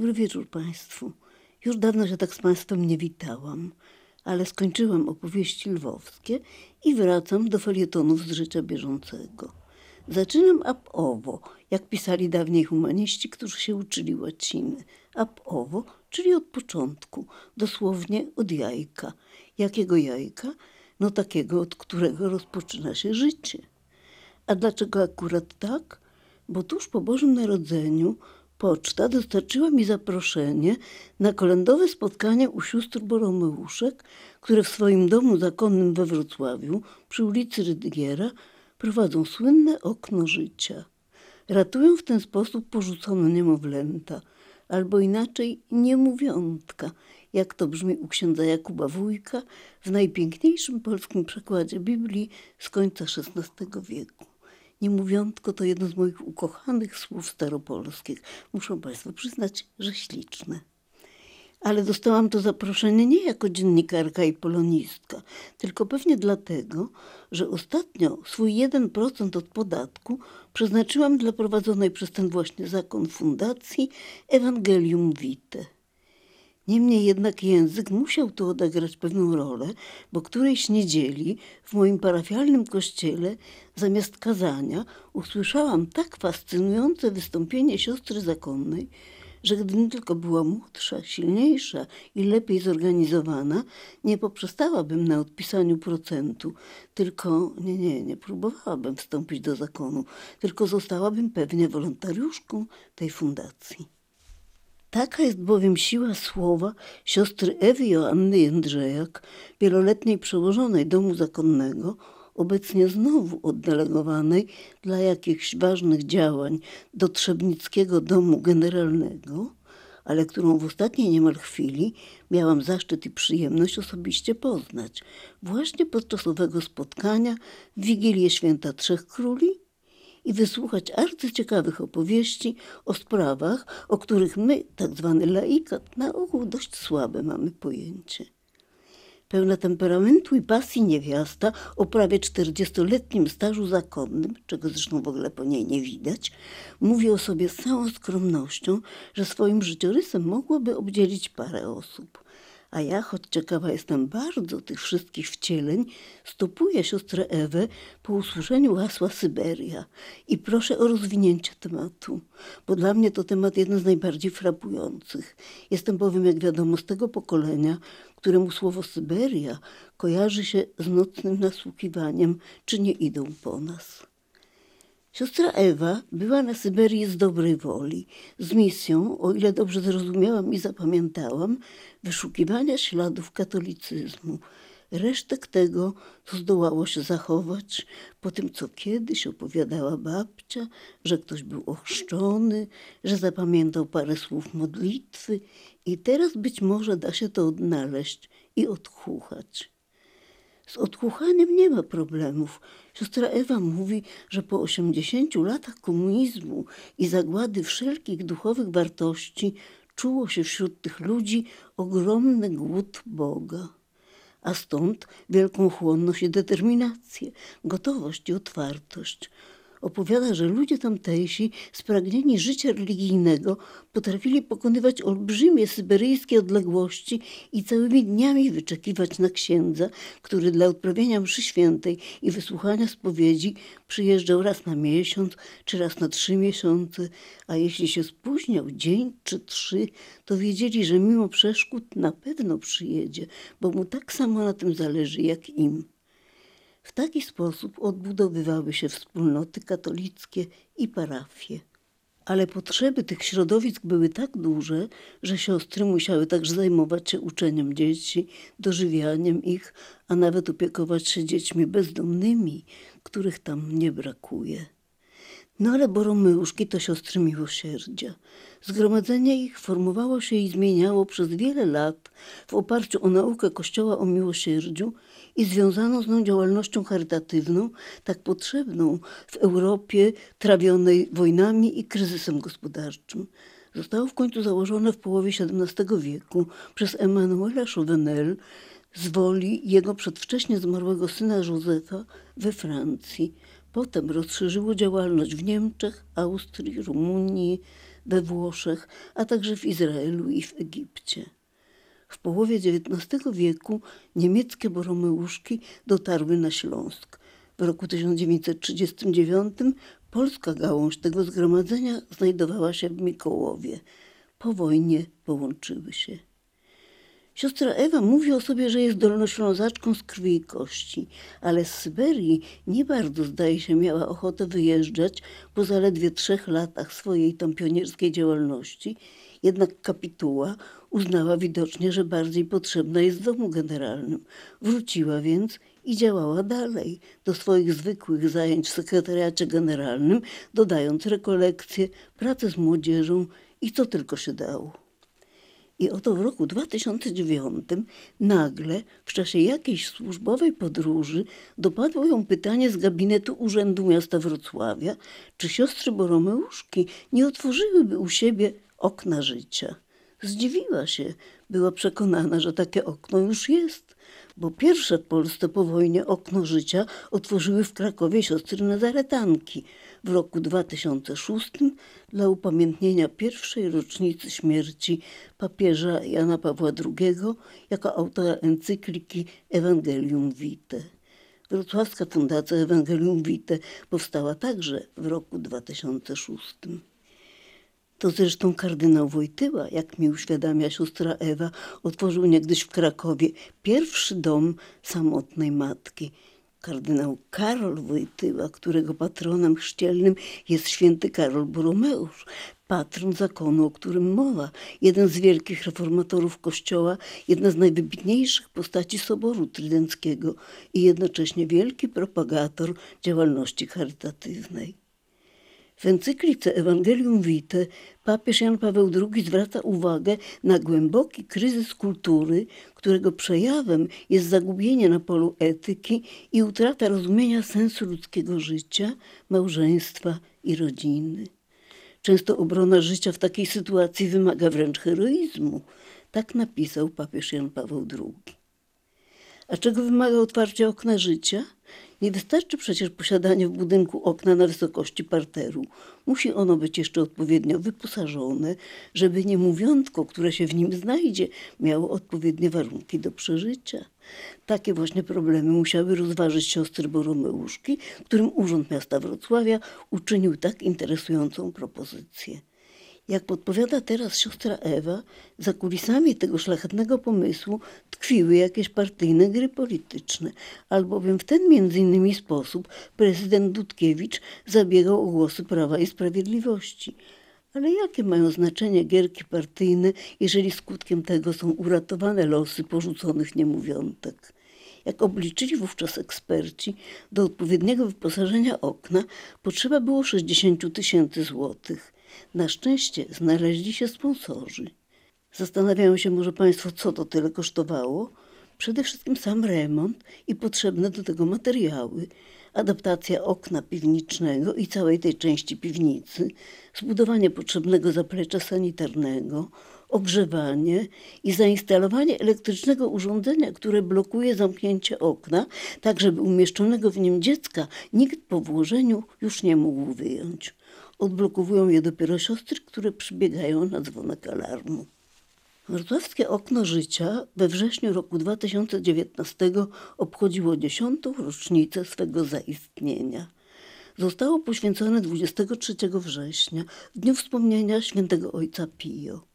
Dobry wieczór Państwu. Już dawno się tak z Państwem nie witałam, ale skończyłam opowieści lwowskie i wracam do felietonów z życia bieżącego. Zaczynam ab owo, jak pisali dawniej humaniści, którzy się uczyli łaciny. Ab owo, czyli od początku, dosłownie od jajka. Jakiego jajka? No takiego, od którego rozpoczyna się życie. A dlaczego akurat tak? Bo tuż po Bożym Narodzeniu Poczta dostarczyła mi zaproszenie na kolędowe spotkanie u sióstr Boromeuszek, które w swoim domu zakonnym we Wrocławiu przy ulicy Rydygiera prowadzą słynne okno życia. Ratują w ten sposób porzucone niemowlęta, albo inaczej niemówiątka, jak to brzmi u księdza Jakuba Wójka w najpiękniejszym polskim przekładzie Biblii z końca XVI wieku. Niemówiątko to jedno z moich ukochanych słów staropolskich. Muszę Państwu przyznać, że śliczne. Ale dostałam to zaproszenie nie jako dziennikarka i polonistka, tylko pewnie dlatego, że ostatnio swój 1% od podatku przeznaczyłam dla prowadzonej przez ten właśnie zakon fundacji Evangelium Vitae. Niemniej jednak język musiał tu odegrać pewną rolę, bo którejś niedzieli w moim parafialnym kościele zamiast kazania usłyszałam tak fascynujące wystąpienie siostry zakonnej, że gdybym tylko była młodsza, silniejsza i lepiej zorganizowana, nie poprzestałabym na odpisaniu procentu, tylko nie, nie, nie próbowałabym wstąpić do zakonu, tylko zostałabym pewnie wolontariuszką tej fundacji. Taka jest bowiem siła słowa siostry Ewy Joanny Jędrzejak, wieloletniej przełożonej domu zakonnego, obecnie znowu oddelegowanej dla jakichś ważnych działań do Trzebnickiego Domu Generalnego, ale którą w ostatniej niemal chwili miałam zaszczyt i przyjemność osobiście poznać, właśnie podczas owego spotkania w Wigilię Święta Trzech Króli i wysłuchać arcyciekawych opowieści o sprawach, o których my, tak zwany laikat, na ogół dość słabe mamy pojęcie. Pełna temperamentu i pasji niewiasta o prawie czterdziestoletnim stażu zakonnym, czego zresztą w ogóle po niej nie widać, mówi o sobie z całą skromnością, że swoim życiorysem mogłaby obdzielić parę osób. A ja, choć ciekawa jestem bardzo tych wszystkich wcieleń, stopuję siostrę Ewę po usłyszeniu hasła Syberia i proszę o rozwinięcie tematu, bo dla mnie to temat jeden z najbardziej frapujących. Jestem bowiem, jak wiadomo, z tego pokolenia, któremu słowo Syberia kojarzy się z nocnym nasłuchiwaniem, czy nie idą po nas. Siostra Ewa była na Syberii z dobrej woli, z misją, o ile dobrze zrozumiałam i zapamiętałam, wyszukiwania śladów katolicyzmu. Resztek tego, co zdołało się zachować po tym, co kiedyś opowiadała babcia, że ktoś był ochrzczony, że zapamiętał parę słów modlitwy i teraz być może da się to odnaleźć i odchuchać. Z odchuchaniem nie ma problemów. Siostra Ewa mówi, że po osiemdziesięciu latach komunizmu i zagłady wszelkich duchowych wartości czuło się wśród tych ludzi ogromny głód Boga. A stąd wielką chłonność i determinację, gotowość i otwartość opowiada, że ludzie tamtejsi, spragnieni życia religijnego, potrafili pokonywać olbrzymie syberyjskie odległości i całymi dniami wyczekiwać na księdza, który dla odprawienia mszy świętej i wysłuchania spowiedzi przyjeżdżał raz na miesiąc czy raz na trzy miesiące, a jeśli się spóźniał dzień czy trzy, to wiedzieli, że mimo przeszkód na pewno przyjedzie, bo mu tak samo na tym zależy jak im. W taki sposób odbudowywały się wspólnoty katolickie i parafie. Ale potrzeby tych środowisk były tak duże, że siostry musiały także zajmować się uczeniem dzieci, dożywianiem ich, a nawet opiekować się dziećmi bezdomnymi, których tam nie brakuje. No ale Boromeuszki to siostry miłosierdzia. Zgromadzenie ich formowało się i zmieniało przez wiele lat w oparciu o naukę Kościoła o miłosierdziu i związaną z nią działalnością charytatywną, tak potrzebną w Europie trawionej wojnami i kryzysem gospodarczym. Zostało w końcu założone w połowie XVII wieku przez Emanuela Chauvenel z woli jego przedwcześnie zmarłego syna Józefa we Francji. Potem rozszerzyło działalność w Niemczech, Austrii, Rumunii, we Włoszech, a także w Izraelu i w Egipcie. W połowie XIX wieku niemieckie boromeuszki dotarły na Śląsk. W roku 1939 polska gałąź tego zgromadzenia znajdowała się w Mikołowie. Po wojnie połączyły się. Siostra Ewa mówi o sobie, że jest dolnoślązaczką z krwi i kości, ale z Syberii nie bardzo, zdaje się, miała ochotę wyjeżdżać po zaledwie trzech latach swojej tam pionierskiej działalności. Jednak kapituła uznała widocznie, że bardziej potrzebna jest domu generalnym. Wróciła więc i działała dalej do swoich zwykłych zajęć w sekretariacie generalnym, dodając rekolekcje, pracę z młodzieżą i co tylko się dało. I oto w roku 2009 nagle w czasie jakiejś służbowej podróży dopadło ją pytanie z gabinetu Urzędu Miasta Wrocławia, czy siostry Boromeuszki nie otworzyłyby u siebie okna życia. Zdziwiła się, była przekonana, że takie okno już jest, bo pierwsze w Polsce po wojnie okno życia otworzyły w Krakowie siostry Nazaretanki w roku 2006 dla upamiętnienia pierwszej rocznicy śmierci papieża Jana Pawła II jako autora encykliki Evangelium Vitae. Wrocławska Fundacja Evangelium Vitae powstała także w roku 2006. To zresztą kardynał Wojtyła, jak mi uświadamia siostra Ewa, otworzył niegdyś w Krakowie pierwszy dom samotnej matki. Kardynał Karol Wojtyła, którego patronem chrzcielnym jest święty Karol Boromeusz, patron zakonu, o którym mowa, jeden z wielkich reformatorów Kościoła, jedna z najwybitniejszych postaci Soboru Trydenckiego i jednocześnie wielki propagator działalności charytatywnej. W encyklice Ewangelium Vitae papież Jan Paweł II zwraca uwagę na głęboki kryzys kultury, którego przejawem jest zagubienie na polu etyki i utrata rozumienia sensu ludzkiego życia, małżeństwa i rodziny. Często obrona życia w takiej sytuacji wymaga wręcz heroizmu. Tak napisał papież Jan Paweł II. A czego wymaga otwarcie okna życia? Nie wystarczy przecież posiadanie w budynku okna na wysokości parteru. Musi ono być jeszcze odpowiednio wyposażone, żeby niemówiątko, które się w nim znajdzie, miało odpowiednie warunki do przeżycia. Takie właśnie problemy musiały rozważyć siostry Boromeuszki, którym Urząd Miasta Wrocławia uczynił tak interesującą propozycję. Jak podpowiada teraz siostra Ewa, za kulisami tego szlachetnego pomysłu tkwiły jakieś partyjne gry polityczne, albowiem w ten między innymi sposób prezydent Dudkiewicz zabiegał o głosy Prawa i Sprawiedliwości. Ale jakie mają znaczenie gierki partyjne, jeżeli skutkiem tego są uratowane losy porzuconych niemówiątek? Jak obliczyli wówczas eksperci, do odpowiedniego wyposażenia okna potrzeba było 60 tysięcy złotych. Na szczęście znaleźli się sponsorzy. Zastanawiają się może Państwo, co to tyle kosztowało? Przede wszystkim sam remont i potrzebne do tego materiały, adaptacja okna piwniczego i całej tej części piwnicy, zbudowanie potrzebnego zaplecza sanitarnego, ogrzewanie i zainstalowanie elektrycznego urządzenia, które blokuje zamknięcie okna, tak żeby umieszczonego w nim dziecka nikt po włożeniu już nie mógł wyjąć. Odblokowują je dopiero siostry, które przybiegają na dzwonek alarmu. Wrocławskie Okno Życia we wrześniu roku 2019 obchodziło dziesiątą rocznicę swego zaistnienia. Zostało poświęcone 23 września, dniu wspomnienia świętego ojca Pio.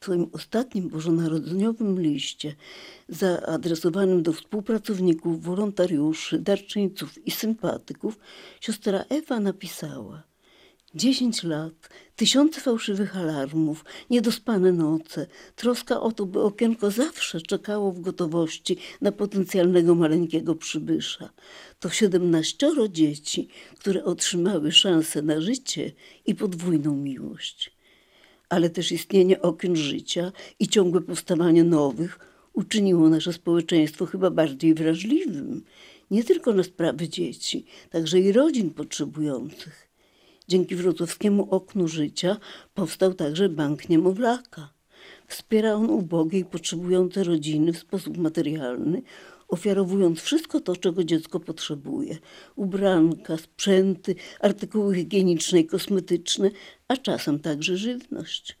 W swoim ostatnim bożonarodzeniowym liście, zaadresowanym do współpracowników, wolontariuszy, darczyńców i sympatyków, siostra Ewa napisała – Dziesięć lat, tysiące fałszywych alarmów, niedospane noce, troska o to, by okienko zawsze czekało w gotowości na potencjalnego maleńkiego przybysza. To siedemnaścioro dzieci, które otrzymały szansę na życie i podwójną miłość. Ale też istnienie okien życia i ciągłe powstawanie nowych uczyniło nasze społeczeństwo chyba bardziej wrażliwym, nie tylko na sprawy dzieci, także i rodzin potrzebujących. Dzięki wrocławskiemu oknu życia powstał także Bank Niemowlaka. Wspiera on ubogie i potrzebujące rodziny w sposób materialny, ofiarowując wszystko to, czego dziecko potrzebuje: ubranka, sprzęty, artykuły higieniczne i kosmetyczne, a czasem także żywność.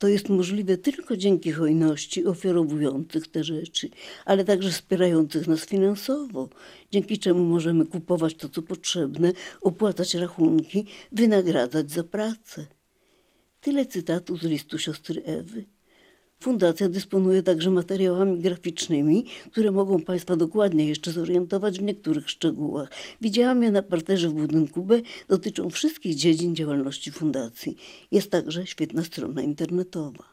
To jest możliwe tylko dzięki hojności ofiarowujących te rzeczy, ale także wspierających nas finansowo, dzięki czemu możemy kupować to, co potrzebne, opłacać rachunki, wynagradzać za pracę. Tyle cytatów z listu siostry Ewy. Fundacja dysponuje także materiałami graficznymi, które mogą Państwa dokładnie jeszcze zorientować w niektórych szczegółach. Widziałam je na parterze w budynku B, dotyczą wszystkich dziedzin działalności fundacji. Jest także świetna strona internetowa.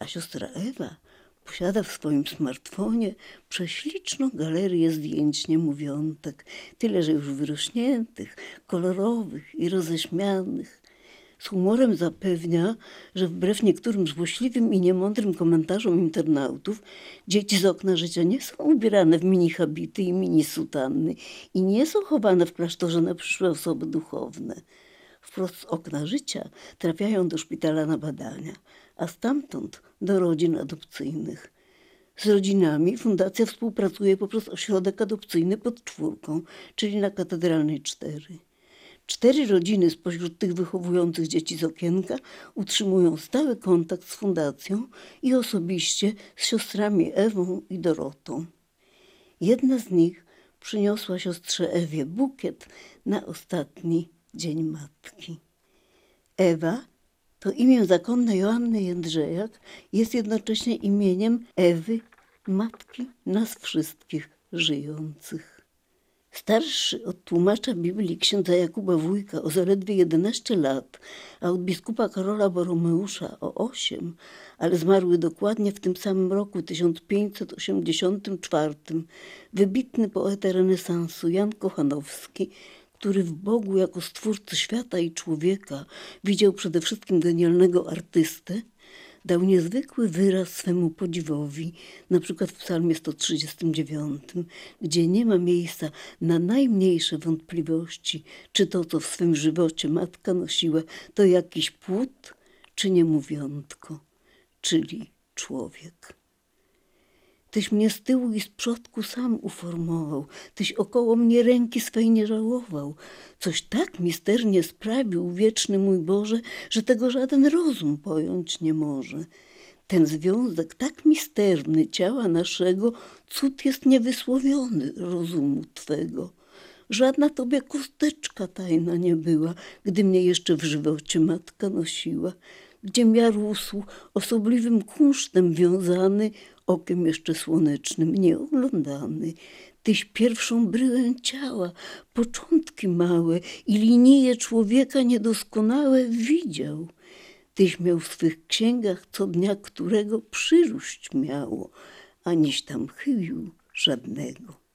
A siostra Ewa posiada w swoim smartfonie prześliczną galerię zdjęć niemówiątek, tyle że już wyrośniętych, kolorowych i roześmianych. Z humorem zapewnia, że wbrew niektórym złośliwym i niemądrym komentarzom internautów, dzieci z okna życia nie są ubierane w mini habity i mini sutanny i nie są chowane w klasztorze na przyszłe osoby duchowne. Wprost z okna życia trafiają do szpitala na badania, a stamtąd do rodzin adopcyjnych. Z rodzinami fundacja współpracuje poprzez ośrodek adopcyjny pod czwórką, czyli na Katedralnej 4. Cztery rodziny spośród tych wychowujących dzieci z okienka utrzymują stały kontakt z fundacją i osobiście z siostrami Ewą i Dorotą. Jedna z nich przyniosła siostrze Ewie bukiet na ostatni dzień matki. Ewa to imię zakonne Joanny Jędrzejak jest jednocześnie imieniem Ewy, matki nas wszystkich żyjących. Starszy od tłumacza Biblii księdza Jakuba Wójka o zaledwie 11 lat, a od biskupa Karola Boromeusza o 8, ale zmarły dokładnie w tym samym roku 1584, wybitny poeta renesansu Jan Kochanowski, który w Bogu jako stwórcy świata i człowieka widział przede wszystkim genialnego artystę, dał niezwykły wyraz swemu podziwowi, na przykład w psalmie 139, gdzie nie ma miejsca na najmniejsze wątpliwości, czy to, co w swym żywocie matka nosiła, to jakiś płód, czy niemówiątko, czyli człowiek. Tyś mnie z tyłu i z przodku sam uformował, Tyś około mnie ręki swej nie żałował. Coś tak misternie sprawił, wieczny mój Boże, że tego żaden rozum pojąć nie może. Ten związek tak misterny ciała naszego, cud jest niewysłowiony rozumu Twego. Żadna Tobie kosteczka tajna nie była, gdy mnie jeszcze w żywocie matka nosiła gdzie ja rósł osobliwym kunsztem wiązany, okiem jeszcze słonecznym nieoglądany. Tyś pierwszą bryłę ciała, początki małe i linie człowieka niedoskonałe widział. Tyś miał w swych księgach co dnia którego przyruść miało, aniś tam chybił żadnego.